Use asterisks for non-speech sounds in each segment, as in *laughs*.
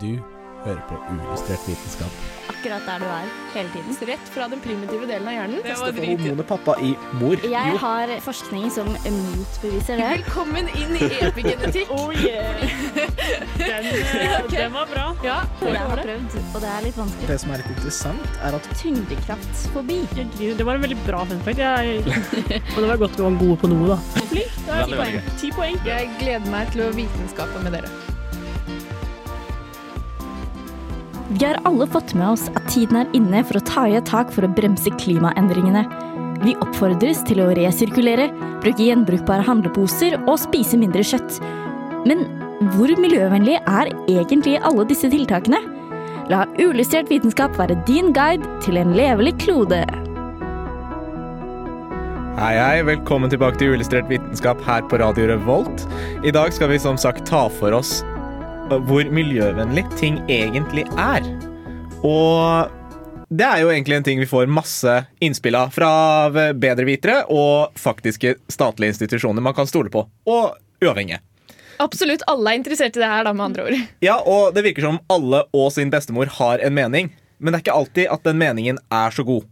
Du hører på uillustrert vitenskap. akkurat der du er hele tiden. Rett fra den primitive delen av hjernen. Teste for hormonet pappa i mor. Jeg Jo. har forskning som motbeviser det. Velkommen inn i epigenetikk. Oh yeah! Den, *laughs* okay. Den var bra. Ja, jeg har prøvd, og det er litt vanskelig. Det som er litt interessant, er at Tyngdekraftsfobi. forbi. Det var en veldig bra fun fact. Jeg, og det var godt vi var gode på noe, da. Det er ti poeng. Poeng. Jeg gleder meg til å vitenskape med dere. Vi har alle fått med oss at tiden er inne for å ta i et tak for å bremse klimaendringene. Vi oppfordres til å resirkulere, bruke gjenbrukbare handleposer og spise mindre kjøtt. Men hvor miljøvennlig er egentlig alle disse tiltakene? La ulystert vitenskap være din guide til en levelig klode. Hei, hei, velkommen tilbake til Uillustrert vitenskap her på Radio Revolt. I dag skal vi som sagt ta for oss hvor miljøvennlig ting egentlig er. Og det er jo egentlig en ting vi får masse innspill av fra bedrevitere og faktiske statlige institusjoner man kan stole på, og uavhengige. Absolutt alle er interessert i det her, da, med andre ord. Ja, og det virker som alle og sin bestemor har en mening, men det er ikke alltid at den meningen er så god.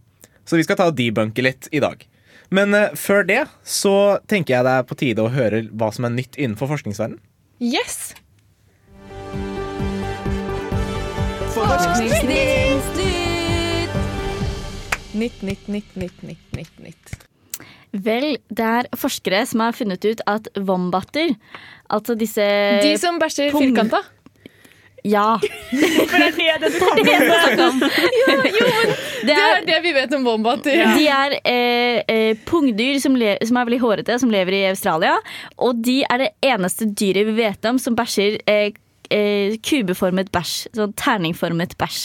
Så vi skal ta og debunke litt i dag. Men eh, før det så tenker jeg det er på tide å høre hva som er nytt innenfor forskningsverdenen. Yes! Nytt, nytt, nytt, nytt, nytt, nytt, nytt. Vel, det er forskere som har funnet ut at vombatter, altså disse De som bæsjer firkanta. Ja. *laughs* For det er det du kan. Det er det jeg snakker om. Det er, det vi vet om wombatter. de er eh, eh, pungdyr som, som er veldig hårete, som lever i Australia. Og de er det eneste dyret vi vet om som bæsjer eh, eh, kubeformet bæsj. Sånn terningformet bæsj.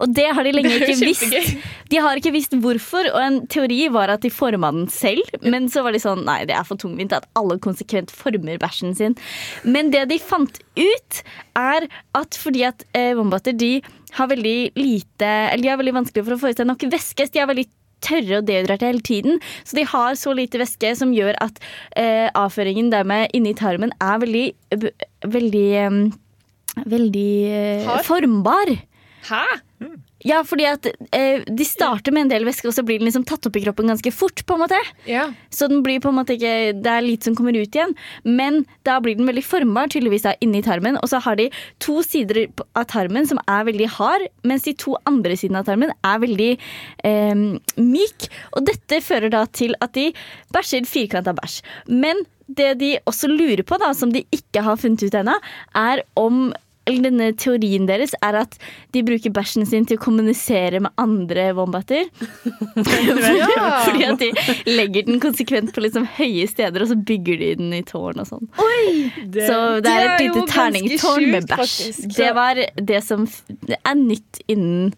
Og det har de lenge ikke visst. De har ikke visst hvorfor, og en teori var at de forma den selv. Men så var de sånn nei, det er for tungvint at alle konsekvent former bæsjen sin. Men det de fant ut, er at fordi at eh, vombatter de har veldig lite Eller de har veldig vanskelig for å få i seg nok væske. De er veldig tørre og dehydrerte hele tiden. Så de har så lite væske som gjør at eh, avføringen dermed inni tarmen er veldig Veldig eh, Veldig eh, Hard? formbar. Hæ? Ja, fordi at eh, de starter med en del væske, og så blir den liksom tatt opp i kroppen ganske fort. på en måte Ja. Så den blir på en måte ikke Det er lite som kommer ut igjen. Men da blir den veldig formbar, tydeligvis da inni tarmen. Og så har de to sider av tarmen som er veldig hard, mens de to andre sidene av tarmen er veldig eh, myk. Og dette fører da til at de bæsjer firkanta bæsj. Men det de også lurer på, da, som de ikke har funnet ut ennå, er om eller denne teorien deres er at de bruker bæsjen sin til å kommunisere med andre wombater. *laughs* Ja. *laughs* Fordi at de legger den konsekvent på liksom høye steder, og så bygger de den i tårn og sånn. Så det er et lite terningtårn med bæsj. Det var det som er nytt innen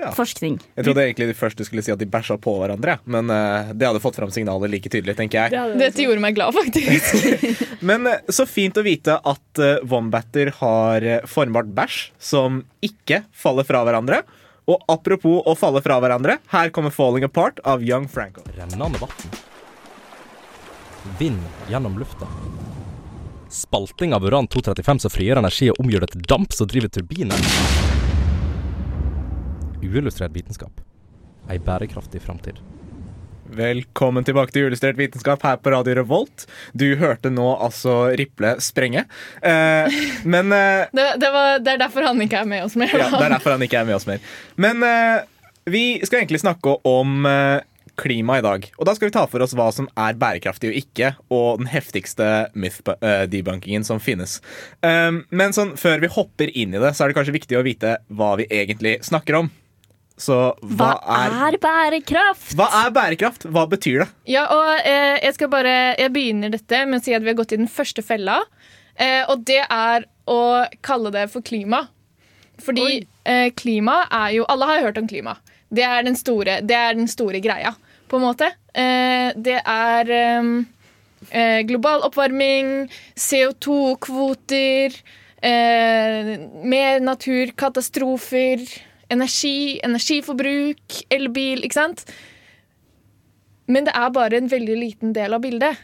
Ja. forskning. Jeg trodde egentlig de første skulle si at de bæsja på hverandre, men eh, det hadde fått fram signalet like tydelig, tenker jeg. det hadde Dette gjorde meg glad, faktisk. *laughs* Men eh, så fint å vite at uh, wombatter har eh, formbart bæsj som ikke faller fra hverandre. Og apropos å falle fra hverandre, her kommer 'Falling Apart' av Young Franco. Rennende vann. Vind gjennom lufta. Spalting av uran-235 som frigjør energi og omgjør det til damp som driver turbiner. Uillustrert vitenskap. Ei bærekraftig framtid. Velkommen tilbake til Julestrert vitenskap her på Radio Revolt. Du hørte nå altså Riple sprenge. Eh, men eh, *laughs* Det, det, var, det er derfor han ikke er med oss mer. ja, Det er derfor han ikke er med oss mer. Men eh, vi skal egentlig snakke om eh, klima i dag. Og da skal vi ta for oss hva som er bærekraftig og ikke, og den heftigste myth-debunkingen som finnes. Um, men sånn, før vi hopper inn i det, så er det kanskje viktig å vite hva vi egentlig snakker om. Så Hva er bærekraft? hva er bærekraft? Hva betyr det? Ja, og eh, jeg skal bare Jeg begynner dette med å si at vi har gått i den første fella. Eh, og det er å kalle det for klima. Fordi eh, klima er jo Alle har hørt om klima. Det er den store, det er den store greia, på en måte. Eh, det er eh, eh, global oppvarming, CO2-kvoter, eh, mer naturkatastrofer, energi, energiforbruk, elbil, ikke sant? Men det er bare en veldig liten del av bildet.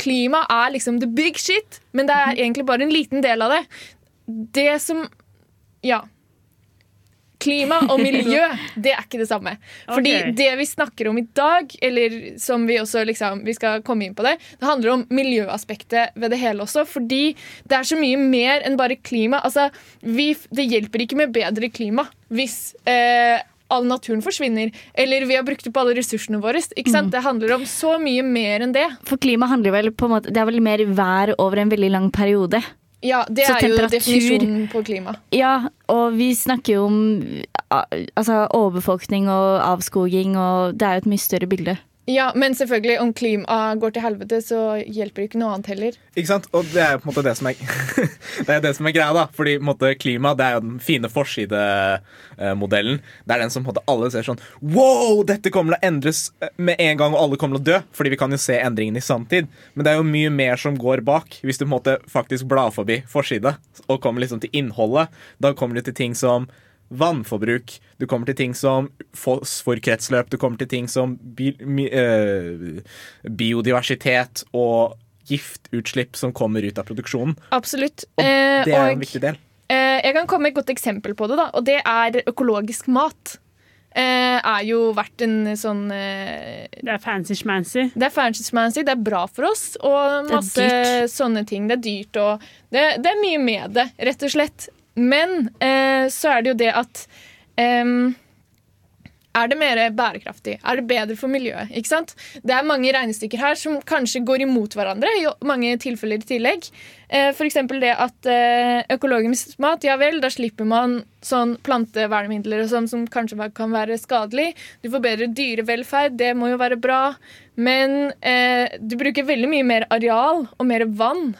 Klima er liksom the big shit, men det er egentlig bare en liten del av det. det som Ja. Klima og *laughs* miljø, det er ikke det samme. Fordi okay. det vi snakker om i dag, eller som vi også liksom, vi skal komme inn på det, det handler om miljøaspektet ved det hele også. Fordi det er så mye mer enn bare klima. Altså, vi, det hjelper ikke med bedre klima hvis eh, all naturen forsvinner, eller vi har brukt opp alle ressursene våre. Ikke sant? Det handler om så mye mer enn det. For klima handler vel på en måte Det er vel mer vær over en veldig lang periode. Ja, Det er jo definisjonen på klima. Ja, og vi snakker jo om altså, overbefolkning og avskoging, og det er jo et mye større bilde. Ja, Men selvfølgelig, om klima går til helvete, så hjelper det ikke noe annet heller. Ikke sant? Og det er jo på en måte det som er *laughs* Det er det som er greia, da. Fordi måte, klima det er jo den fine forsidemodellen. Det er den som på en måte alle ser sånn Wow, dette kommer til å endres eh, med en gang, og alle kommer til å dø. Fordi vi kan jo se endringene i sanntid. Men det er jo mye mer som går bak. Hvis du på en måte faktisk blar forbi forside og kommer liksom til innholdet, da kommer du til ting som vannforbruk, du kommer til ting som fosforkretsløp, du kommer til ting som bi mi, eh, biodiversitet og giftutslipp som kommer ut av produksjonen. Absolutt. Og Eh, det er og, en viktig del. eh, jeg kan komme med et godt eksempel på det, da, og det er økologisk mat. Eh, er jo vært en sånn eh, Det er fancy-schmancy. Det er fancy-smancy, det er bra for oss, og Det er masse dyrt. sånne ting. Det er dyrt, og det, det er mye med det, rett og slett. Men eh, så er det jo det at um, Er det mer bærekraftig? Er det bedre for miljøet? Ikke sant? Det er mange regnestykker her som kanskje går imot hverandre i mange tilfeller i tillegg. Eh, eksempel det at eh, økologisk mat, ja vel, da slipper man sånn plantevernmidler og sånn som kanskje kan være skadelig. Du får bedre dyrevelferd, det må jo være bra. Men eh, du bruker veldig mye mer areal og mer vann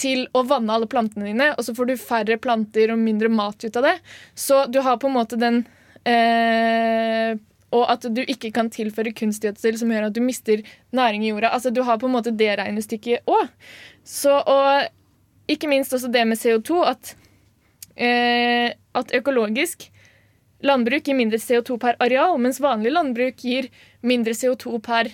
til å vanne alle plantene dine, og så får du færre planter og mindre mat ut av det. Så du har på en måte den eh, Og at du ikke kan tilføre kunstgjødsel som gjør at du mister næring i jorda. Altså Du har på en måte det regnestykket òg. Og ikke minst også det med CO2, at, eh, at økologisk landbruk gir mindre CO2 per areal, mens vanlig landbruk gir mindre CO2 per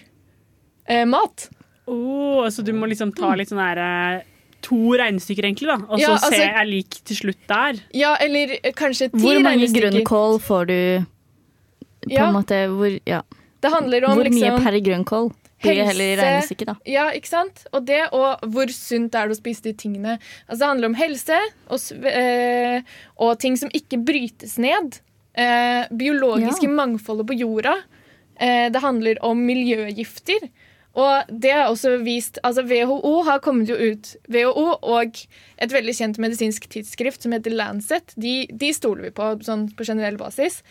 eh, mat. Oh, så du må liksom ta litt sånn her eh, To regnestykker, egentlig, da. Og så Ja, altså- se er lik til slutt der. Ja, eller eh, kanskje ti Hvor mange grønnkål får du på Ja. en måte hvor, ja. Det om hvor mye liksom per grønnkål blir det heller regnestykket, da. Ja, ikke sant? Og det, og hvor sunt er det å spise de tingene. Altså, det handler om helse og, eh, og ting som ikke brytes ned. Eh, biologiske Ja. mangfoldet på jorda. Eh, det handler om miljøgifter. Og det har også vist altså WHO har kommet jo ut WHO og et veldig kjent medisinsk tidsskrift som heter Lancet, de, de stoler vi på sånn på generell basis.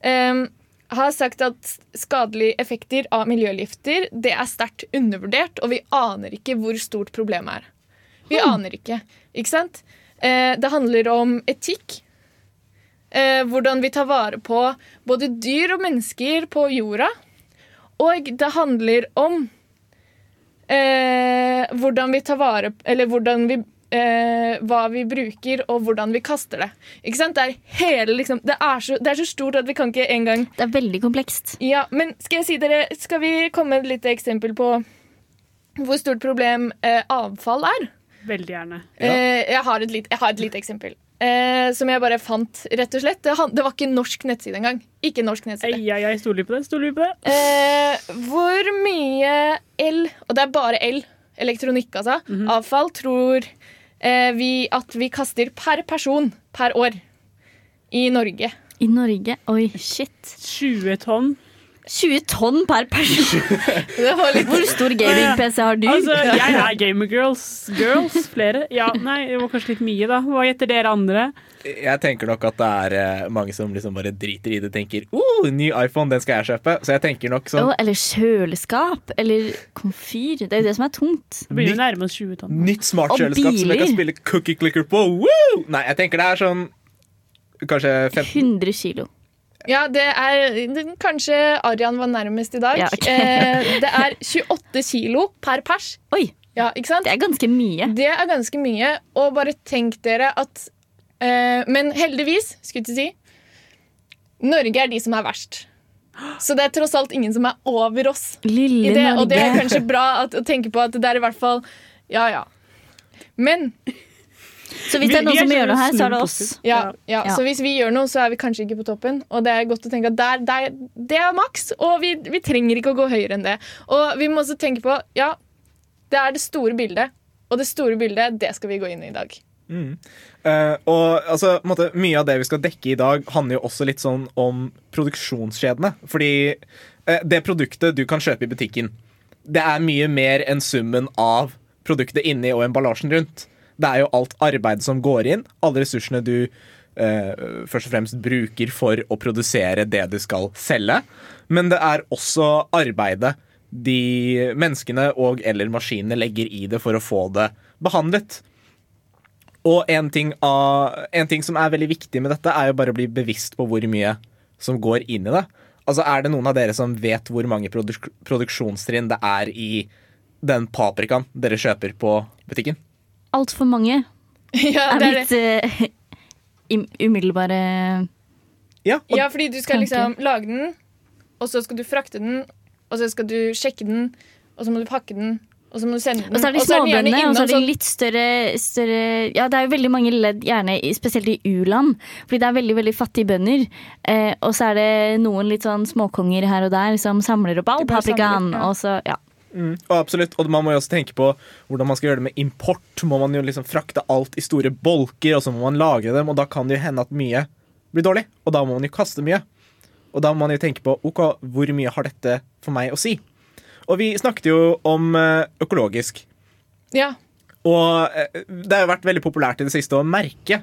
Um, har sagt at skadelige effekter av miljøgifter det er sterkt undervurdert, og vi aner ikke hvor stort problemet er. Vi aner ikke, ikke sant? Uh, det handler om etikk. Uh, hvordan vi tar vare på både dyr og mennesker på jorda. Og det handler om eh, hvordan vi tar vare Eller hvordan vi eh, hva vi bruker, og hvordan vi kaster det. Ikke sant? Det er, hele, liksom, det, er så, det er så stort at vi kan ikke engang Det er veldig komplekst. ja, men skal jeg si dere, skal vi komme med et lite eksempel på hvor stort problem eh, avfall er? Veldig gjerne. Eh, et lit, jeg har et lite eksempel. Eh, som jeg bare fant, rett og slett. Det, han- det var ikke norsk nettside engang. Ikke norsk nettside. Ei, ei, ei, stoler vi på det? Stoler vi på det? Eh, hvor mye el, og det er bare el, elektronikk altså, avfall, tror eh, vi at vi kaster per person per år i Norge? I Norge Oi, shit. 20 tonn. 20 tonn per person! *laughs* Det var litt Hvor stor gaming-PC har du? Altså, jeg er *laughs* gamer girls. Girls, flere. Ja, nei, det var kanskje litt mye, da. Hva gjetter dere andre? Jeg tenker nok at det er eh, mange som liksom bare driter i det tenker oh, ny iPhone, den skal jeg kjøpe. Så jeg tenker nok sånn oh, eller kjøleskap. Eller komfyr. Det er jo det som er tungt. Det begynner å nærme oss 20 tonn. Nytt smart kjøleskap som jeg kan spille cookie clicker på. Woo! Nei, jeg tenker det er sånn Kanskje 15 100 kilo. Ja, det er Kanskje Arian var nærmest i dag. Ja, okay. eh, det er 28 kilo per pers. Oi, Ja, det er ganske mye. Det er ganske mye. Og bare tenk dere at eh, Men heldigvis, skulle jeg si Norge er de som er verst. Så det er tross alt ingen som er over oss i Lille det. Og det er kanskje bra at, å tenke på at det er i hvert fall Ja, ja. Men Så hvis det er noen som gjør noe her, så er det oss. Ja, ja. Ja. Så hvis vi gjør noe, så er vi kanskje ikke på toppen. Og det er godt å tenke at der, der, det er maks, og vi, vi trenger ikke å gå høyere enn det. Og vi må også tenke på ja, det er det store bildet. Og det store bildet, det skal vi gå inn i i dag. Eh, og altså, måte, Mye av det vi skal dekke i dag, handler jo også litt sånn om produksjonskjedene. Fordi uh, det produktet du kan kjøpe i butikken, det er mye mer enn summen av produktet inni og emballasjen rundt. Det er jo alt arbeidet som går inn, alle ressursene du eh, først og fremst bruker for å produsere det du skal selge. Men det er også arbeidet de menneskene og eller maskinene legger i det for å få det behandlet. Og en ting, av, en ting som er veldig viktig med dette, er jo bare å bli bevisst på hvor mye som går inn i det. Altså, Er det noen av dere som vet hvor mange produksjonstrinn det er i den paprikaen dere kjøper på butikken? Altfor mange *laughs* Ja, det er er mitt uh, umiddelbare Ja, og, Ja, fordi du skal liksom lage den, og så skal du frakte den, og så skal du sjekke den, og så må du pakke den, og så må du sende den. Og så er de den småbøndene, og så er de litt større, større Ja, det er jo veldig mange ledd, gjerne spesielt i u-land, fordi det er veldig veldig fattige bønder. Eh, og så er det noen litt sånn småkonger her og der som samler opp all paprikaen. ja. Og så, ja. Mm, og absolutt. Og man må jo også tenke på hvordan man skal gjøre det med import. Må man jo liksom frakte alt i store bolker, og så må man lagre dem, og da kan det jo hende at mye blir dårlig. Og da må man jo kaste mye. Og da må man jo tenke på ok, hvor mye har dette for meg å si. Og vi snakket jo om eh, økologisk. Ja. Og eh, det har jo vært veldig populært i det siste å merke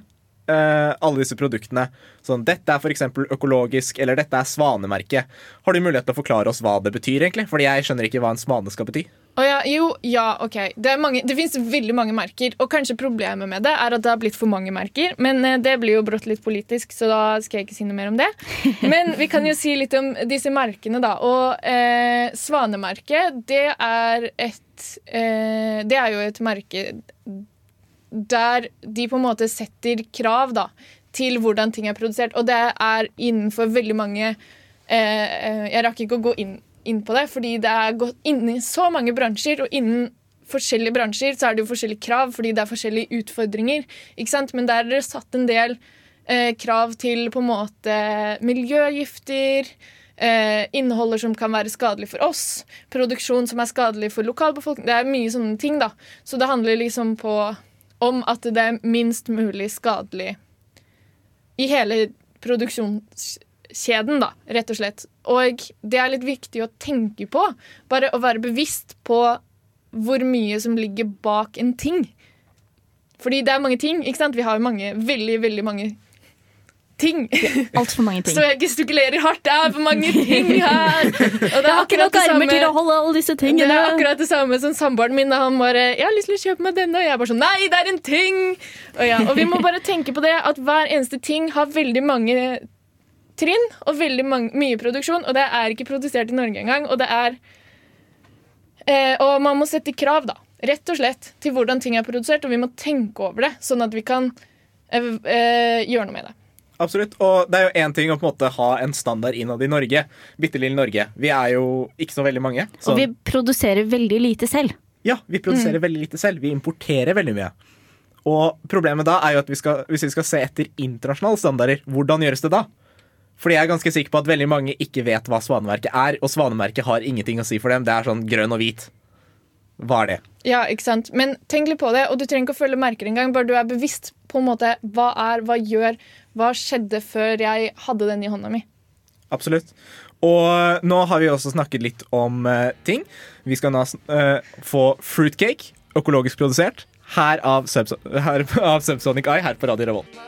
eh, alle disse produktene. Sånn, dette er f.eks. økologisk, eller dette er svanemerke. Har du mulighet til å forklare oss hva det betyr, egentlig? Fordi jeg skjønner ikke hva en svane skal bety. Oh ja, jo, ja, ok. Det, er mange, det fins veldig mange merker, og kanskje problemet med det er at det har blitt for mange merker. Men eh, det blir jo brått litt politisk, så da skal jeg ikke si noe mer om det. *laughs* Men vi kan jo si litt om disse merkene, da. Og eh, svanemerket, det er et eh, Det er jo et merke der de på en måte setter krav da, til hvordan ting er produsert. Og det er innenfor veldig mange eh, eh, Jeg rakk ikke å gå inn, inn på det, fordi det er gått inn i så mange bransjer, og innen forskjellige bransjer så er det jo forskjellige krav, fordi det er forskjellige utfordringer. ikke sant? Men der er det satt en del eh, krav til på en måte miljøgifter. Eh, innholder som kan være skadelig for oss, produksjon som er skadelig for lokalbefolkningen. Det er mye sånne ting, da. Så det handler liksom på om at det er minst mulig skadelig i hele produksjonskjeden, da, rett og slett. Og det er litt viktig å tenke på. Bare å være bevisst på hvor mye som ligger bak en ting. Fordi det er mange ting. ikke sant? Vi har mange, veldig, veldig mange ting. Altfor mange *laughs* ting. Så jeg gestikulerer hardt. Det er for mange ting her! Og det ikke nok det samme- til å holde alle disse det er akkurat det samme som samboeren min. da Han bare 'Jeg har lyst til å kjøpe meg denne.' Og jeg er bare sånn 'Nei, det er en ting!' Og, ja, og vi må bare tenke på det at hver eneste ting har veldig mange trinn og veldig mange, mye produksjon. Og det er ikke produsert i Norge engang. Og det er eh, Og man må sette krav, da. Rett og slett til hvordan ting er produsert, og vi må tenke over det, sånn at vi kan eh, eh, gjøre noe med det. Absolutt. Og det er jo én ting å på en måte ha en standard innad i Norge. Bitte lille Norge. Vi er jo ikke så veldig mange. Så, Og vi produserer veldig lite selv. ja, vi produserer Mm. veldig lite selv. Vi importerer veldig mye. Og problemet da er jo at vi skal, hvis vi skal se etter internasjonale standarder, hvordan gjøres det da? Fordi jeg er ganske sikker på at veldig mange ikke vet hva Svanemerket er, og Svanemerket har ingenting å si for dem. Det er sånn grønn og hvit. Hva er det? Ja, ikke sant? Men tenk litt på det, og du trenger ikke å følge merker engang. Bare du er bevisst på en måte hva er, hva gjør, hva skjedde før jeg hadde den i hånda mi. Absolutt. Og nå har vi også snakket litt om uh, ting. Vi skal nå uh, få fruitcake, økologisk produsert, her av, her *laughs* av Subsonic Eye her på Radio Revolt.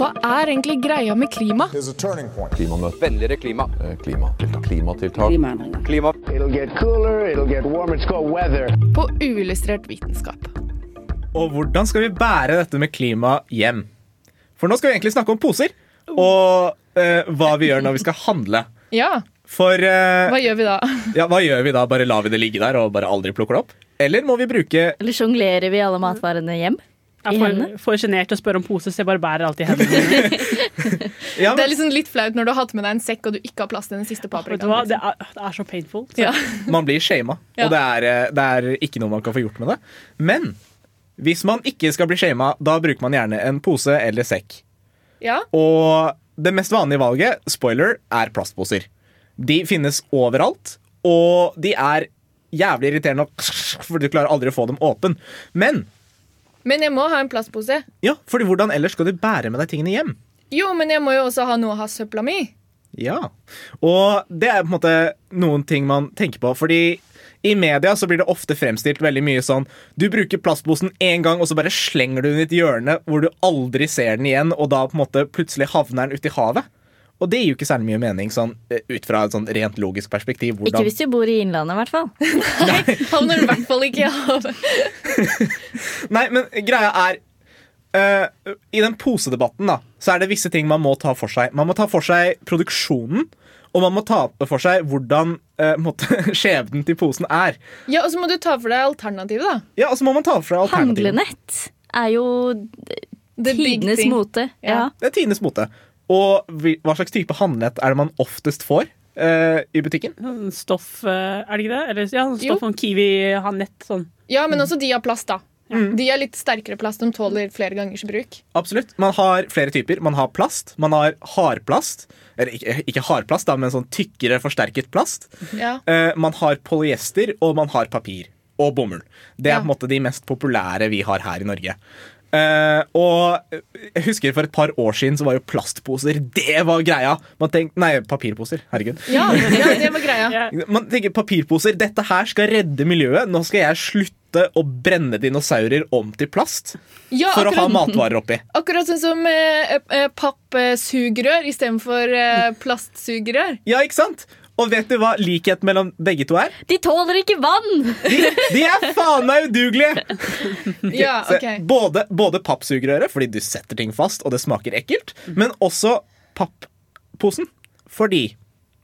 Hva er egentlig greia med klima? Klimamøte. Vennligere klima. Eh, Klimatiltak. Klimatiltak. Klima. It'll get cooler, it'll get warmer, it's called weather. På uillustrert vitenskap. Og hvordan skal vi bære dette med klima hjem? For nå skal vi egentlig snakke om poser, og uh, hva vi gjør når vi skal handle. *laughs* Ja, For uh, hva gjør vi da? *laughs* ja, hva gjør vi da? Bare lar vi det ligge der og bare aldri plukker det opp? Eller må vi bruke Eller sjonglerer vi alle matvarene hjem? Jeg er hendene? for, for sjenert til å spørre om pose, så jeg bare bærer alltid hendene *laughs* ja, men... Det er liksom litt flaut når du har hatt med deg en sekk og du ikke har plass til den siste paprikaen. Liksom. Det er, det er så painful. Så. Ja. Man blir shama, og det er, eh, det er ikke noe man kan få gjort med det. Men Hvis man ikke skal bli shama, da bruker man gjerne en pose eller sekk. Ja. Og det mest vanlige valget, spoiler, er plastposer. De finnes overalt, og de er jævlig irriterende, *laughs* for du klarer aldri å få dem åpen. Men Men jeg må ha en plastpose. ja, fordi hvordan ellers skal du bære med deg tingene hjem? Jo, men jeg må jo også ha noe å ha søpla mi. Ja. Og det er på en måte noen ting man tenker på, fordi i media så blir det ofte fremstilt veldig mye sånn Du bruker plastposen én gang, og så bare slenger du den i et hjørne hvor du aldri ser den igjen, og da på en måte plutselig havner den ute i havet. Og det gir jo ikke særlig mye mening sånn, eh, ut fra et sånn rent logisk perspektiv. Ikke hvis du bor i Innlandet, i hvert fall. *laughs* Nei, Havner du i hvert fall ikke i havet. *laughs* Nei, men greia er uh, I den posedebatten da Så er det visse ting man må ta for seg. Man må ta for seg produksjonen, og man må ta for seg hvordan eh, måtte, *laughs* skjebnen til posen er. Ja, Og så må du ta for deg alternativet, da. Ja, og så må man ta for seg alternativet. Handlenett er jo tidenes mote. Ja. Ja. Det er tidenes mote. Og hva slags type handlenett er det man oftest får Uh, i butikken? Sånn Stoff, uh, er det ikke det? Eller, ja, sånn Jo. stoff om Kiwi har nett. Sånn. Ja, men også de har plast, da. De er litt sterkere plast. De tåler flere gangers bruk. Absolutt. Man har flere typer. Man har plast. Man har hardplast. Eller ikke, ikke hardplast, da, men sånn tykkere, forsterket plast. Ja. Uh, man har polyester, og man har papir. Og bomull. Det er Ja. på en måte de mest populære vi har her i Norge. Eh, og jeg husker For et par år siden så var jo plastposer Det var greia! Man tenk, nei, papirposer. Herregud. Ja, ja, det var greia. *laughs* yeah. Man tenker papirposer, Dette her skal redde miljøet. Nå skal jeg slutte å brenne dinosaurer om til plast Ja, for å ha matvarer oppi. *laughs* akkurat sånn som eh, eh, pappsugerør istedenfor eh, plastsugerør. Ja, ikke sant? Og vet du hva likhet mellom begge to er? De tåler ikke vann! De, de er faen meg udugelige! *laughs* Ja, okay. ok. Både, både pappsugerøret, fordi du setter ting fast og det smaker ekkelt, men også papposen. Fordi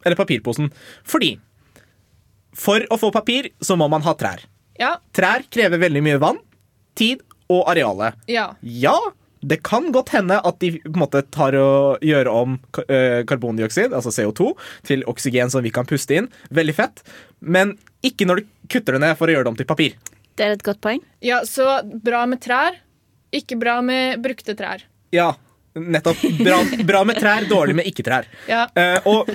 Eller papirposen. Fordi for å få papir så må man ha trær. Ja, Trær krever veldig mye vann, tid og areale. ja. Ja, det kan godt hende at de på en måte tar og gjør om øh, karbondioksid, altså CO2, til oksygen som vi kan puste inn. Veldig fett. Men ikke når du kutter det ned for å gjøre det om til papir. Det er et godt poeng. ja, så bra med trær. Ikke bra med brukte trær. Ja, nettopp. Bra, bra med trær, dårlig med ikke-trær. Ja. Uh, og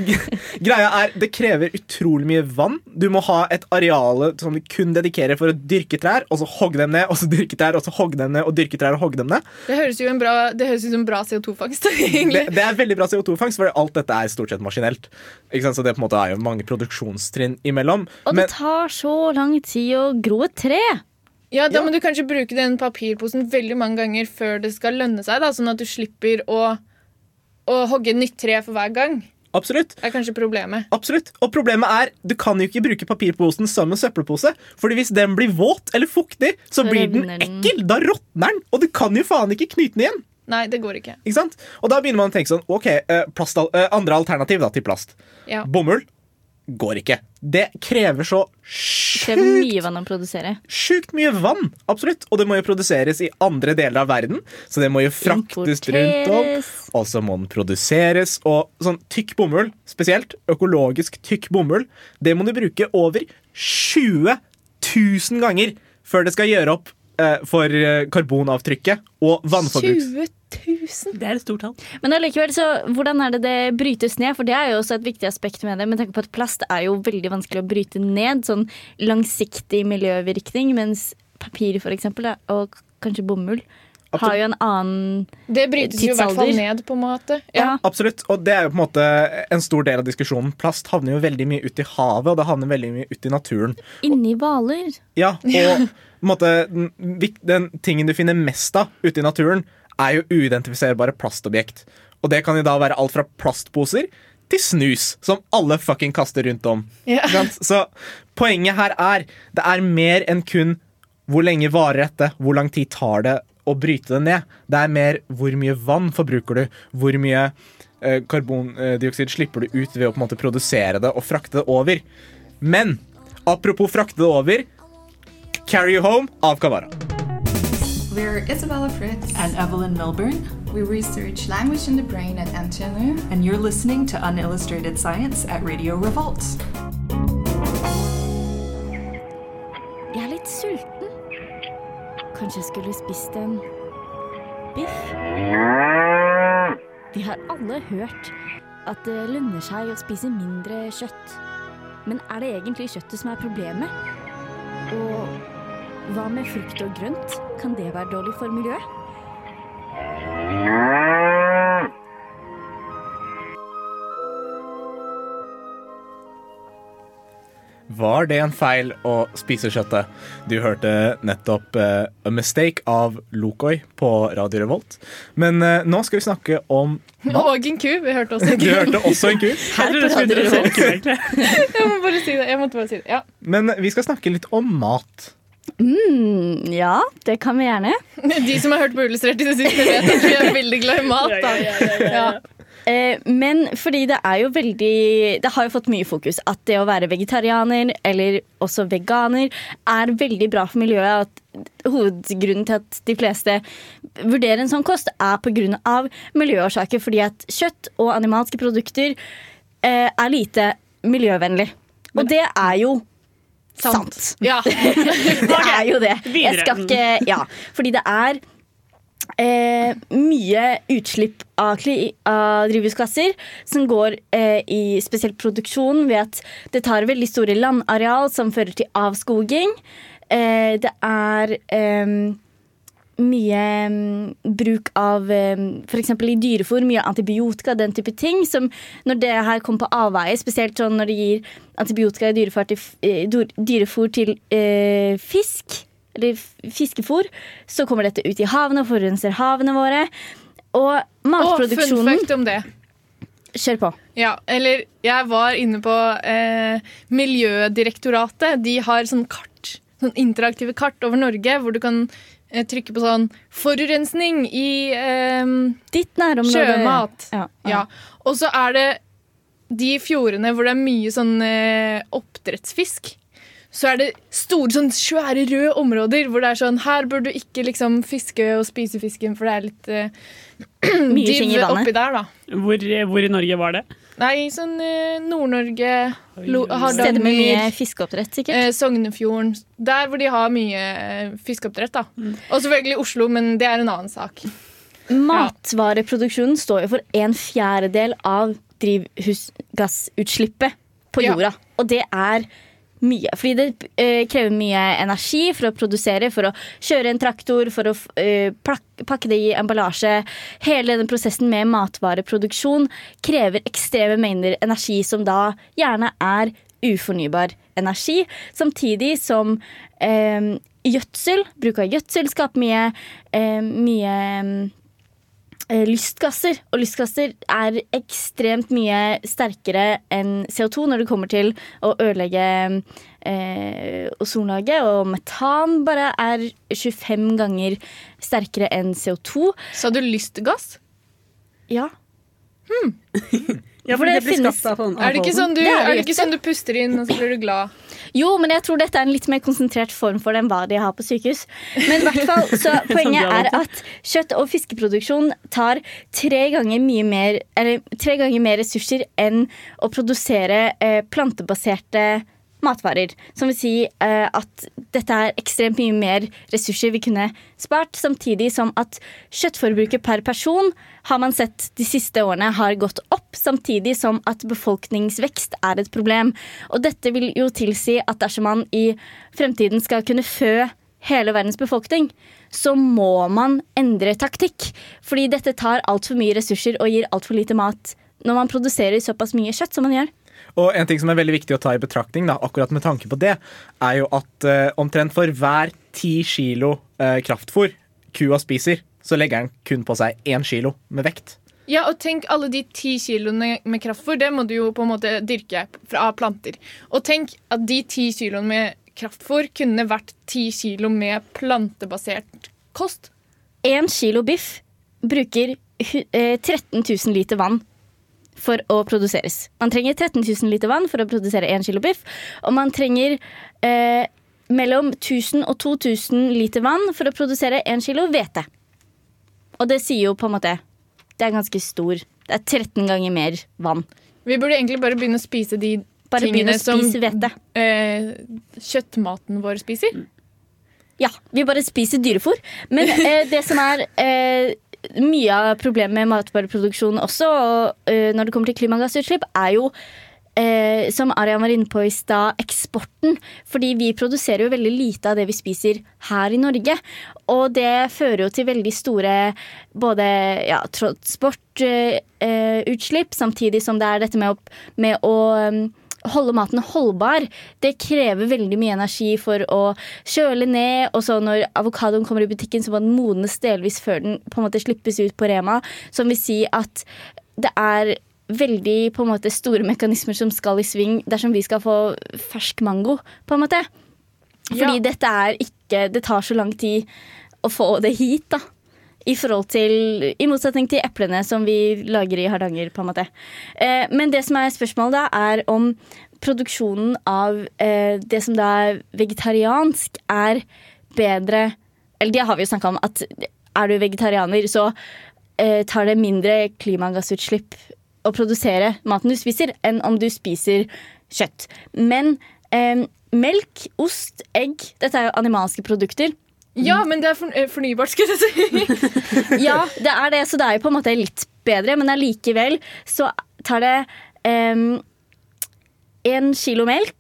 greia er, det krever utrolig mye vann. Du må ha et areale som du kun dedikerer for å dyrke trær, og så hogge dem ned, og så dyrke trær, og så hogge dem ned, og dyrke trær, og hogge dem ned. Det høres jo en bra, det høres ut som bra CO2-fangst. *laughs* Det, det er veldig bra CO2-fangst, for alt dette er stort sett maskinelt. Ikke sant? Så det på en måte er jo mange produksjonstrinn imellom. Og Men det tar så lang tid å gro et tre. Ja, Da Ja. må du kanskje bruke den papirposen veldig mange ganger før det skal lønne seg, da, sånn at du slipper å, å hogge nytt tre for hver gang. absolutt. Det er kanskje problemet. Absolutt. Og problemet er, du kan jo ikke bruke papirposen som en søppelpose. Fordi hvis den blir våt eller fuktig, så Så blir den. ekkel. Da råtner den. Og du kan jo faen ikke knyte den igjen. Nei, det går ikke. Ikke sant? Og da begynner man å tenke sånn OK, eh, plast, eh, andre alternativ da til plast. Ja. Bomull går ikke. Det krever så sjukt mye vann å produsere. Sjukt mye vann, absolutt. Og det må jo produseres i andre deler av verden. Så det må jo fraktes rundt om. Og så må den produseres. Og sånn tykk bomull, spesielt økologisk tykk bomull, det må du bruke over 20 000 ganger før det skal gjøre opp for eh, karbonavtrykket og vannforbruk. 20 000? Det er et stort tall. Men allikevel, så hvordan er det det brytes ned? For det er jo også et viktig aspekt med det. Men tenk på at plast er jo veldig vanskelig å bryte ned. Sånn langsiktig miljøvirkning. Mens papir, for eksempel, og kanskje bomull, har jo en annen tidsalder. Det brytes jo i hvert fall ned, på en måte. Ja. Ja. Absolutt, og det er jo på en måte en stor del av diskusjonen. Plast havner jo veldig mye ut i havet, og det havner veldig mye ut i naturen. inni hvaler. Ja, og på en måte, den, den tingen du finner mest av ute i naturen, er jo uidentifiserbare plastobjekt. Og det kan jo da være alt fra plastposer til snus, som alle fucking kaster rundt om. Ja. Så poenget her er det er mer enn kun hvor lenge varer dette, hvor lang tid tar det å bryte det ned. Det er mer hvor mye vann forbruker du, hvor mye eh, karbondioksid slipper du ut ved å på en måte produsere det og frakte det over. Men apropos frakte det over Carry You Home av Kavara. We're Isabella Fritz. and Evelyn Milburn, We research language in the brain at NTNU. and you're listening to Unillustrated Science at Radio Revolt. Jeg er litt sulten. Kanskje jeg skulle spist en biff? Vi har alle hørt at det lønner seg å spise mindre kjøtt. Men er det egentlig kjøttet som er problemet? Og hva med frukt og grønt? Kan det være dårlig for miljøet? Var det en feil å spise kjøttet? Du hørte nettopp uh, A Mistake av Lokoi på Radio Revolt. Men uh, nå skal vi snakke om *laughs* Og en ku. Vi hørte også en ku. Du hørte også en ku. *laughs* Her på Radio Revolt. *laughs* Jeg må bare si det. Jeg måtte bare si det. Ja. Men vi skal snakke litt om mat. Mm, ja, det kan vi gjerne. De som har hørt på Ullustrert i det siste, vet at vi er veldig glad i mat. Da. Ja. Eh, men fordi det er jo veldig Det har jo fått mye fokus at det å være vegetarianer eller også veganer er veldig bra for miljøet. At hovedgrunnen til at de fleste vurderer en sånn kost, er pga. miljøårsaker. Fordi at kjøtt og animalske produkter eh, er lite miljøvennlig. Og det er jo sant. Ja. *laughs* Det er jo det. Jeg skal ikke Ja, fordi det er eh, mye utslipp av, av drivhusgasser som går eh, i spesielt produksjon ved at det tar veldig store landareal som fører til avskoging. Eh, det er eh, mye mm, bruk av f.eks. i dyrefôr, mye antibiotika, den type ting. Som når det her kommer på avveie, spesielt sånn når det gir antibiotika i dyrefôr til, eh, dyrefôr til eh, fisk, eller fiskefôr, så kommer dette ut i havene og forurenser havene våre. Og Og fun matproduksjonen fact om det. Kjør på. Ja, eller jeg var inne på eh, Miljødirektoratet. De har sånn kart, sånn interaktive kart over Norge hvor du kan eh, trykke på sånn forurensning i eh, Ditt nærområde. sjømat. Ja, Ja. Og så er det de fjordene hvor det er mye sånn eh, oppdrettsfisk. Så er det store, sånn svære røde områder hvor det er sånn Her bør du ikke liksom fiske og spise fisken, for det er litt uh, *clears throat* Mye ting i vannet. oppi der, da. Hvor, hvor i Norge var det? Nei, sånn uh, Nord-Norge, Steder med mye fiskeoppdrett, sikkert. eh, Sognefjorden. Der hvor de har mye uh, fiskeoppdrett, da. Mm. Og selvfølgelig Oslo, men det er en annen sak. Matvareproduksjonen står jo for en fjerdedel av drivhusgassutslippet på Ja. jorda. Og det er mye. Fordi det uh, krever mye energi for å produsere, for å kjøre en traktor, for å uh, pakke det i emballasje. Hele denne prosessen med matvareproduksjon krever ekstreme mengder energi, som da gjerne er ufornybar energi. Samtidig som uh, gjødsel, bruk av gjødsel, skaper mye, mye lystgasser. Og lystgasser er ekstremt mye sterkere enn CO2 når det kommer til å ødelegge eh, ozonlaget. Og metan bare er 25 ganger sterkere enn CO2. Sa du lystgass? Ja. *laughs* Ja, For det blir finnes- skapt av sånn Er det ikke sånn du, Det er det er det ikke sånn du puster inn, og så blir du glad? Jo, men jeg tror dette er en litt mer konsentrert form for det enn hva de har på sykehus. Men i hvert fall, så *laughs* poenget er at kjøtt- og fiskeproduksjon tar tre ganger mye mer Eller tre ganger mer ressurser enn å produsere eh, plantebaserte matvarer. Som vil si eh, at dette er ekstremt mye mer ressurser vi kunne spart, samtidig som at kjøttforbruket per person har man sett de siste årene har gått opp, samtidig som at befolkningsvekst er et problem. Og dette vil jo tilsi at dersom man i fremtiden skal kunne fø hele verdens befolkning, så må man endre taktikk. Fordi dette tar altfor mye ressurser og gir altfor lite mat når man produserer såpass mye kjøtt som man gjør. Og en ting som er veldig viktig å ta i betraktning, da, akkurat med tanke på det, er jo at uh, omtrent for hver ti kilo uh, kraftfôr kua spiser, så legger den kun på seg én kilo med vekt. Ja, og tenk alle de ti kiloene med kraftfôr, det må du jo på en måte dyrke fra planter. Og tenk at de ti kiloene med kraftfôr kunne vært ti kilo med plantebasert kost. Én kilo biff bruker eh, 13 000 liter vann for å produseres. Man trenger 13 000 liter vann for å produsere 1 kilo biff, og man trenger eh, mellom 1000 og 2000 liter vann for å produsere 1 kilo hvete. Og det sier jo på en måte Det er ganske stor. Det er 13 ganger mer vann. Vi burde egentlig bare begynne å spise de Bare tingene som eh, kjøttmaten vår spiser. Ja, vi bare spiser dyrefôr. Men eh, det som er eh, mye av problemet med matvareproduksjon også, og, uh, når det kommer til klimagassutslipp, er jo eh, som Arian var inne på i stad, eksporten. Fordi vi produserer jo veldig lite av det vi spiser her i Norge. Og det fører jo til veldig store både ja, transportutslipp, samtidig som det er dette med å, med å um, holde maten holdbar, det krever veldig mye energi for å kjøle ned. Og så når avokadoen kommer i butikken, så må den modnes delvis før den på en måte slippes ut på Rema. Som vil si at det er veldig på en måte store mekanismer som skal i sving dersom vi skal få fersk mango, på en måte. Fordi Ja. dette er ikke Det tar så lang tid å få det hit, da. I til, i motsetning til eplene som vi lager i Hardanger. på en måte. Eh, men det som er spørsmålet da, er om produksjonen av eh, det som da er vegetariansk, er bedre Eller det har vi jo snakka om, at er du vegetarianer, så eh, tar det mindre klimagassutslipp å produsere maten du spiser, enn om du spiser kjøtt. Men eh, melk, ost, egg Dette er jo animalske produkter. Ja, men det er eh, fornybart, skulle jeg si. *laughs* Ja, det er det, så det er jo på en måte litt bedre, men allikevel så tar det en kilo melk.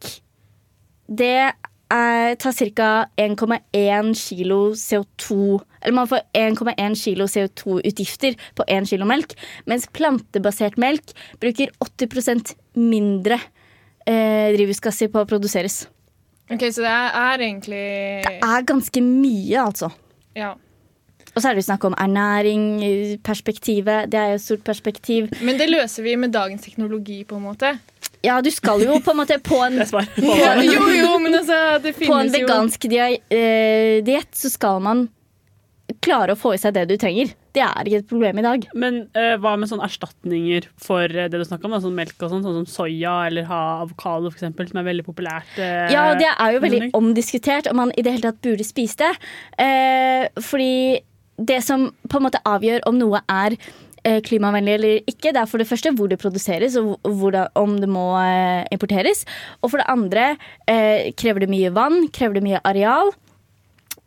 Det er, tar ca. 1,1 kilo CO2 Eller man får 1,1 kilo CO2-utgifter på 1 kilo melk, mens plantebasert melk bruker 80% mindre eh, drivhusgasser på å produseres. Ok, Så det er, er egentlig Det er ganske mye, altså. Ja. Og så er det jo snakk om ernæring, perspektivet. Det er jo et stort perspektiv. Men det løser vi med dagens teknologi, på en måte. Ja, du skal jo på en måte på en, *laughs* Ja, jo, jo, men altså, det på en finnes jo vegansk eh, diett så skal man klare å få i seg det du trenger. Det er ikke et problem i dag. Men uh, hva med sånne erstatninger for eh, det du snakka om? Da, sånn melk og sånn, sånn som soya eller ha avokado, eksempel, som er veldig populært. Uh, Ja, det er jo veldig omdiskutert om man i det hele tatt burde spise det. Uh, fordi det som på en måte avgjør om noe er klimavennlig eller ikke, det er for det første hvor det produseres, og det, om det må importeres. Og for det andre eh, krever det mye vann, krever det mye areal.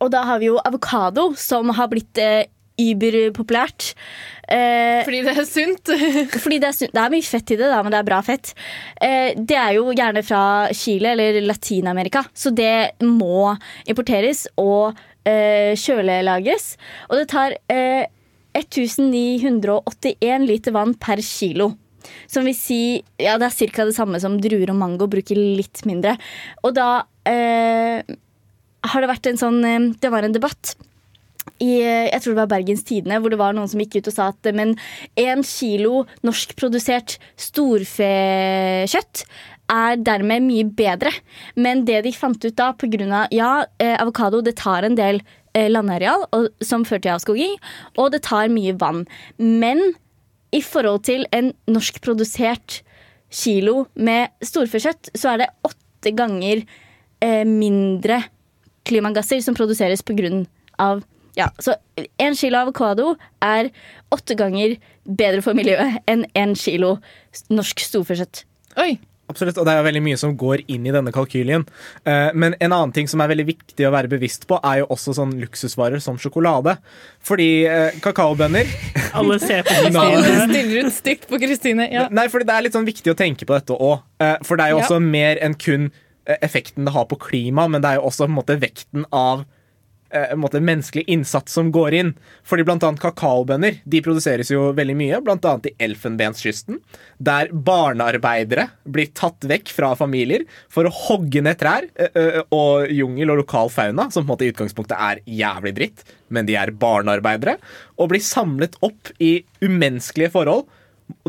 Og da har vi jo avokado, som har blitt eh, überpopulært. Eh, Fordi det er sunt. *laughs* fordi det er, sunt- det er mye fett i det, da, men det er bra fett. Eh, det er jo gjerne fra Chile eller Latin-Amerika, så det må importeres og eh, kjølelagres. Og det tar eh, 1981 liter vann per kilo. Som vil si ja, det er ca. det samme som druer og mango bruker litt mindre. Og da eh, har det vært en sånn eh, Det var en debatt i jeg tror det var Bergens Tidende, hvor det var noen som gikk ut og sa at men én kilo norskprodusert storfekjøtt er dermed mye bedre. Men det de fant ut da, av ja, eh, avokado det tar en del eh, landareal og, som fører til avskoging, og det tar mye vann. Men i forhold til en norskprodusert kilo med storfekjøtt, så er det åtte ganger eh, mindre klimagasser som produseres av ja, så en kilo avokado er åtte ganger bedre for miljøet enn en kilo norsk storfekjøtt. Oi. Absolutt, og det er veldig mye som går inn i denne kalkylien. Eh, Men en annen ting som er veldig viktig å være bevisst på, er jo også sånn luksusvarer som sjokolade. Fordi eh, kakaobønner *laughs* Alle ser på. Kristine. Stiller ut stygt på Kristine. Ja. Nei, fordi det er litt sånn viktig å tenke på dette òg. For det er jo Ja. også mer enn kun eh, effekten det har på klima, men det er jo også på en måte, vekten av eh, en måte, menneskelig innsats som går inn. Fordi annet kakaobønner de produseres jo veldig mye, annet i Elfenbenskysten. Der barnearbeidere blir tatt vekk fra familier for å hogge ned trær eh, eh, og jungel og lokal fauna, som på en måte i utgangspunktet er jævlig dritt, men de er barnearbeidere, og blir samlet opp i umenneskelige forhold,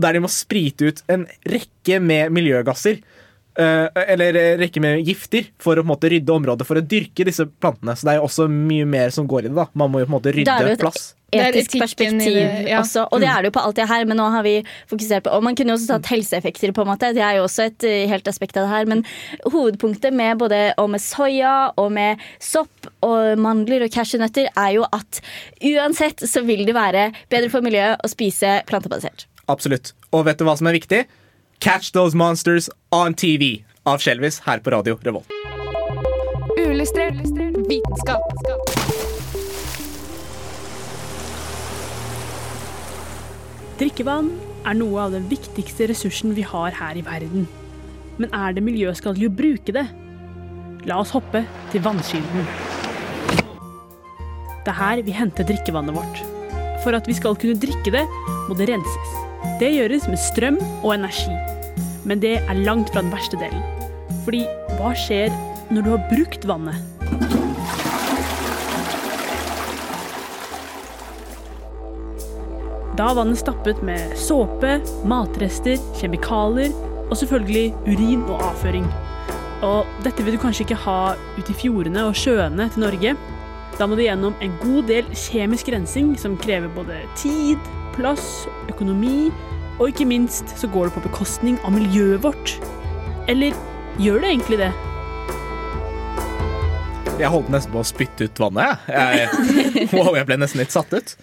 der de må sprite ut en rekke med miljøgasser. Eh, eller eh, rekke med gifter for å på en måte rydde området for å dyrke disse plantene. Så det er jo også mye mer som går i det. da Man må jo på en måte Det er jo rydde et plass. Det er etisk i perspektiv det, ja. også. Og det er det jo på alt det her, men nå har vi fokusert på Og man kunne jo også tatt helseeffekter, på en måte. Det er jo også et eh, helt aspekt av det her. Men hovedpunktet med både og med soya og med sopp og mandler og cashewnøtter er jo at uansett så vil det være bedre for miljøet å spise plantebasert. Absolutt. Og vet du hva som er viktig? Catch Those Monsters on TV av Skjelvis her på Radio Revolt. Uillustrert Vitenskap. Drikkevann er noe av den viktigste ressursen vi har her i verden. Men er det miljøskadelig å bruke det? La oss hoppe til vannkilden. Det er her vi henter drikkevannet vårt. For at vi skal kunne drikke det, må det renses. Det gjøres med strøm og energi. Men det er langt fra den verste delen. Fordi hva skjer når du har brukt vannet? Da er vannet stappet med såpe, matrester, kjemikalier og selvfølgelig urin og avføring. Og dette vil du kanskje ikke ha ute i fjordene og sjøene til Norge. Da må du gjennom en god del kjemisk rensing som krever både tid, plass, økonomi, og ikke minst så går det på bekostning av miljøet vårt. Eller gjør det egentlig det? Jeg holdt nesten på å spytte ut vannet. Jeg, jeg, *laughs* wow, jeg ble nesten litt satt ut.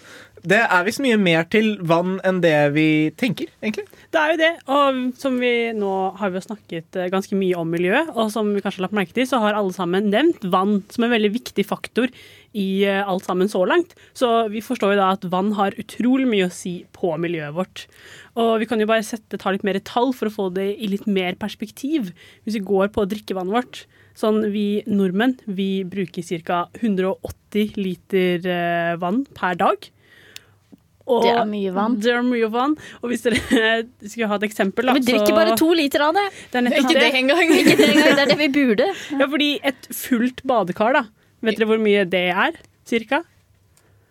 Det er visst mye mer til vann enn det vi tenker, egentlig. Det er jo det, og som vi nå har vi snakket eh, ganske mye om miljøet, og som vi kanskje har lagt merke til, så har alle sammen nevnt vann som en veldig viktig faktor i eh, alt sammen så langt. Så vi forstår jo da at vann har utrolig mye å si på miljøet vårt. Og vi kan jo bare sette, ta litt mer tall for å få det i litt mer perspektiv. Hvis vi går på drikkevannet vårt. Sånn vi nordmenn, vi bruker ca. 180 liter eh, vann per dag. Og Det er mye vann. Det er mye vann. Og hvis dere *laughs* skulle ha et eksempel, da Vi drikker så- bare to liter av det. Det er Ikke det engang. Ikke det engang. Det er det vi burde. Ja, fordi et fullt badekar, da. Vet dere hvor mye det er? Cirka?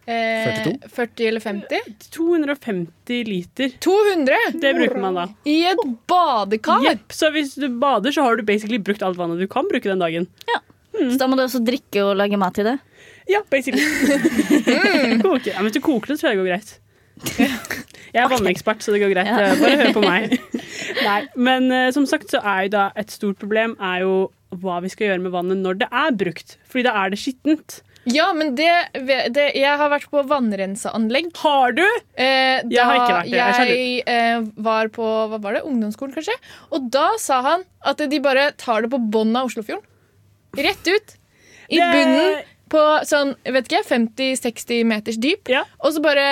Eh, 40 eller 50? 250 liter. 200 Det bruker man da. i et badekar! Jepp. Så hvis du bader, så har du basically brukt alt vannet du kan bruke den dagen. Ja. Så da må du også drikke og lage mat til det. Ja, basically. *laughs* Koke. Ja, men hvis du koker det, tror jeg det går greit. *laughs* Jeg er vannekspert, så det går greit. Bare hør på meg. *laughs* Nei, men eh, som sagt så er jo da et stort problem er jo hva vi skal gjøre med vannet når det er brukt. Fordi da er det skittent. Ja, men det, det Jeg har vært på vannrenseanlegg. Har du? Eh, Jeg har ikke vært det, jeg er jeg eh, var på hva var det, ungdomsskolen, kanskje. Og da sa han at de bare tar det på bunnen av Oslofjorden. Rett ut. I Det- bunnen på sånn vet ikke, 50-60 meters dyp. Ja. Og så bare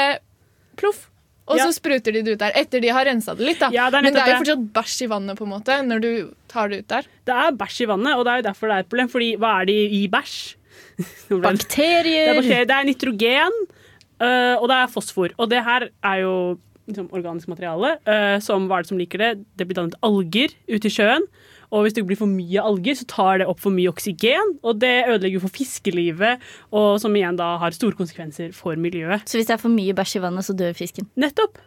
ploff. Og Ja. så spruter de det ut der. Etter de har rensa det litt. da Ja, det Men det er jo fortsatt bæsj i vannet på en måte når du tar det ut der. Det er bæsj i vannet, og det er jo derfor det er et problem. Fordi hva er det i bæsj? *laughs* bakterier. det- er, det er nitrogen, øh, og det er fosfor. Og det her er jo liksom, organisk materiale. øh, som hva er det som liker det? Det blir dannet alger ute i sjøen. Og hvis det blir for mye alger, så tar det opp for mye oksygen. Og det ødelegger for fiskelivet, og som igjen da har store konsekvenser for miljøet. Så hvis det er for mye bæsj i vannet, så dør fisken. Nettopp.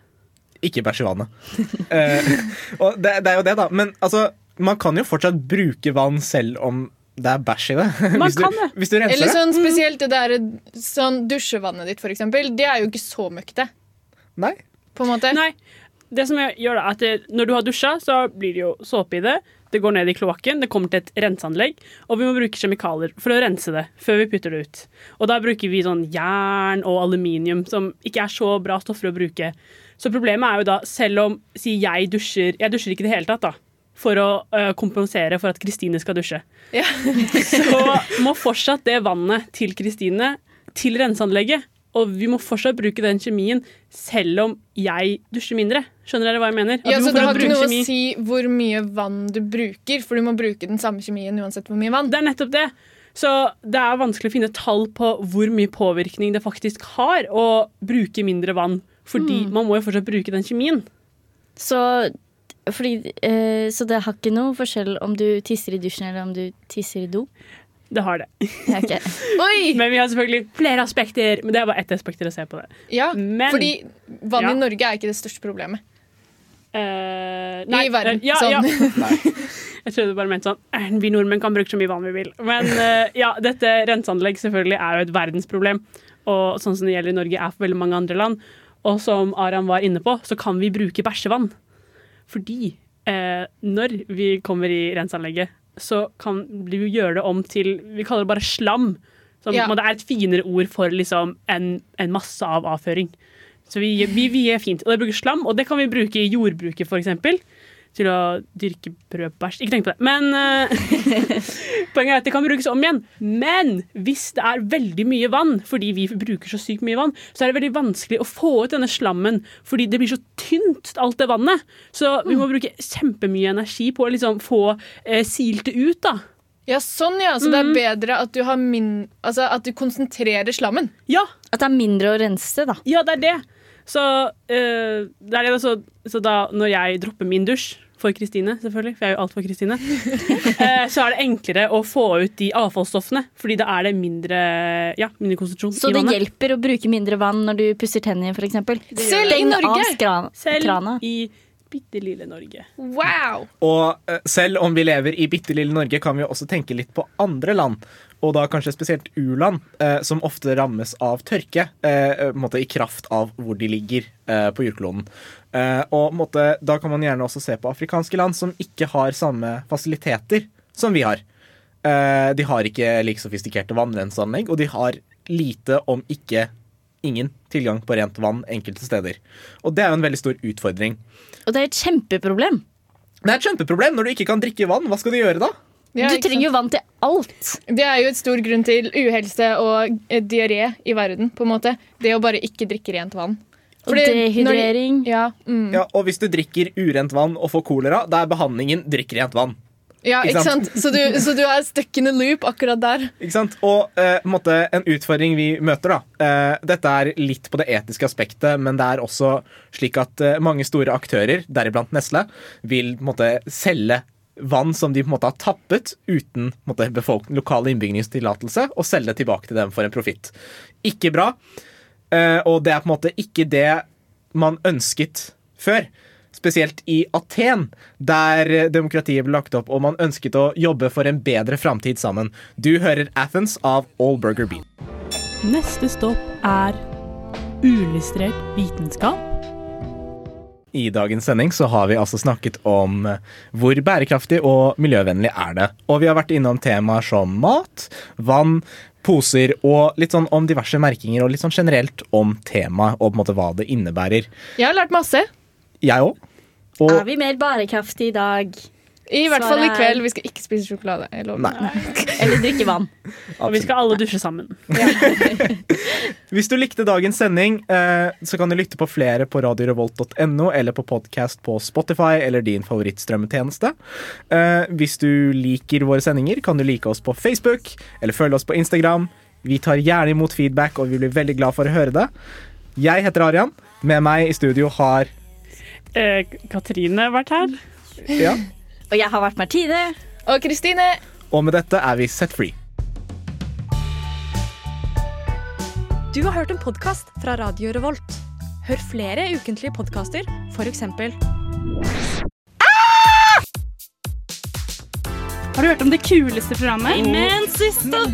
Ikke bæsj i vannet. *laughs* Eh, og det, det er jo det, da. Men altså, man kan jo fortsatt bruke vann selv om det er bæsj i det. *laughs* Man hvis, du, kan det. hvis du renser Eller det. sånn spesielt det der sånn dusjevannet ditt, for eksempel. Det er jo ikke så møkkete. Nei. På en måte. Nei. Det som gjør da, er at det, Når du har dusja, så blir det jo såpe i det. Det går ned i kloakken, det kommer til et renseanlegg, og vi må bruke kjemikalier for å rense det før vi putter det ut. Og da bruker vi sånn jern og aluminium, som ikke er så bra stoffer å bruke. Så problemet er jo da, selv om si jeg dusjer Jeg dusjer ikke i det hele tatt, da. For å kompensere for at Kristine skal dusje. Ja. *laughs* så må fortsatt det vannet til Kristine til renseanlegget. Og vi må fortsatt bruke den kjemien selv om jeg dusjer mindre. Skjønner dere hva jeg mener? Ja, så Det har ikke noe kjemi. å si hvor mye vann du bruker, for du må bruke den samme kjemien uansett hvor mye vann. Det er nettopp det. Så det er vanskelig å finne tall på hvor mye påvirkning det faktisk har å bruke mindre vann. Fordi man må jo fortsatt bruke den kjemien. Så, fordi, eh, så det har ikke noe forskjell om du tisser i dusjen eller om du tisser i do? Det har det. Ja, ok. *laughs* Men vi har selvfølgelig flere aspekter. Men det er bare ett aspekt til å se på det. Ja, Men- fordi vann Ja. i Norge er ikke det største problemet. Eh, I verden. eh, ja, sånn. ja. *laughs* Jeg trodde du bare mente sånn eh, Vi nordmenn kan bruke så mye vann vi vil. Men uh, ja, dette renseanlegg selvfølgelig er jo et verdensproblem. Og sånn som det gjelder i Norge, er for veldig mange andre land. Og som Aram var inne på, så kan vi bruke bæsjevann. Fordi uh, når vi kommer i renseanlegget, så kan vi jo gjøre det om til Vi kaller det bare slam. Som, Ja. Det er et finere ord for liksom en, en masse av avføring. Så vi, vi, vi er fint. Og det bruker slam, og det kan vi bruke i jordbruket, f.eks. til å dyrke brødbæsj. Ikke tenk på det. Men uh, *laughs* poenget er at det kan brukes om igjen. Men hvis det er veldig mye vann, fordi vi bruker så sykt mye vann, så er det veldig vanskelig å få ut denne slammen, fordi det blir så tynt, alt det vannet. Så vi må bruke kjempemye energi på å liksom få eh, silt det ut, da. Ja, sånn ja. Så det er bedre at du, har min, altså, at du konsentrerer slammen. Ja, At det er mindre å rense, da. Ja, det er det. Så, eh, det så, så da når jeg dropper min dusj for Kristine, selvfølgelig, for jeg er jo alt for Kristine, *laughs* eh, så er det enklere å få ut de avfallsstoffene, fordi da er det mindre, ja, mindre konsentrasjon Så i det hjelper å bruke mindre vann når du pusser tennene, f.eks. Selv i Norge? Selv i bitte lille Norge. Wow! Og eh, selv om vi lever i bitte lille Norge, kan vi også tenke litt på andre land. Og da kanskje spesielt u-land, eh, som ofte rammes av tørke eh, måte i kraft av hvor de ligger eh, på jordkloden. Eh, og måte, da kan man gjerne også se på afrikanske land som ikke har samme fasiliteter som vi har. Eh, de har ikke like sofistikerte vannrenseanlegg, og de har lite, om ikke ingen, tilgang på rent vann enkelte steder. Og det er jo en veldig stor utfordring. Og det er et kjempeproblem. Det er et kjempeproblem når du ikke kan drikke vann. Hva skal du gjøre da? Ja, du trenger jo vann til alt. Det er jo et stor grunn til uhelse og eh, diaré i verden. på en måte. Det å bare ikke drikke rent vann. Og dehydrering. når-. Ja, mm. Ja, og hvis du drikker urent vann og får kolera, da er behandlingen drikk rent vann. ja Ikke ikke sant? sant? Så du, så du er stuck in a loop akkurat der. Ikke sant? Og eh, på en utfordring vi møter, da eh, Dette er litt på det etiske aspektet, men det er også slik at eh, mange store aktører, deriblant Nestle, vil på måte selge vann som de på en måte har tappet uten måte, lokale innbyggernes tillatelse, og selge det tilbake til dem for en profitt. Ikke bra. Eh, og det er på en måte ikke det man ønsket før. Spesielt i Aten, der eh, demokratiet ble lagt opp og man ønsket å jobbe for en bedre framtid sammen. Du hører Athens av All Burger Bean. Neste stopp er uillustrert vitenskap. I dagens sending så har vi altså snakket om hvor bærekraftig og miljøvennlig er det. Og vi har vært innom temaer som mat, vann, poser og litt sånn om diverse merkinger og litt sånn generelt om temaet og på en måte hva det innebærer. Jeg har lært masse. Jeg òg. Og Er vi mer bærekraftige i dag? I hvert fall i kveld. Vi skal ikke spise sjokolade. Jeg lover. Nei. *laughs* Eller drikke vann? Og vi skal alle dusje sammen. *laughs* Hvis du likte dagens sending, eh, så kan du lytte på flere på radiorevolt.no eller på podkast på Spotify eller din favorittstrømmetjeneste. Eh, hvis du liker våre sendinger, kan du like oss på Facebook eller følge oss på Instagram. Vi tar gjerne imot feedback, og vi blir veldig glad for å høre det. Jeg heter Arian. Med meg i studio har Eh, Katrine vært her. Ja. Og jeg har vært Martine. Og Kristine, Og med dette er vi set free. Du har hørt en podkast fra Radio Revolt. Hør flere ukentlige podkaster, f.eks. Har du hørt om det kuleste programmet? Immensista!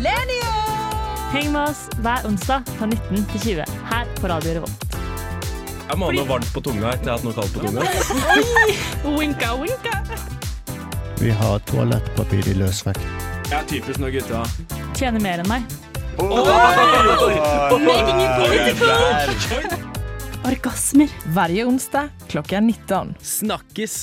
Heng med oss hver onsdag fra 19 til 20 her på Radio Revolt. Jeg må ha noe varmt på tunga etter jeg har hatt noe kaldt på tunga. Winka, winka. Vi har toalettpapir i løsvekt. Jeg er typisk når gutta Tjener mer enn meg. Making it political. Orgasmer. Hver onsdag klokka 19. Snakkes!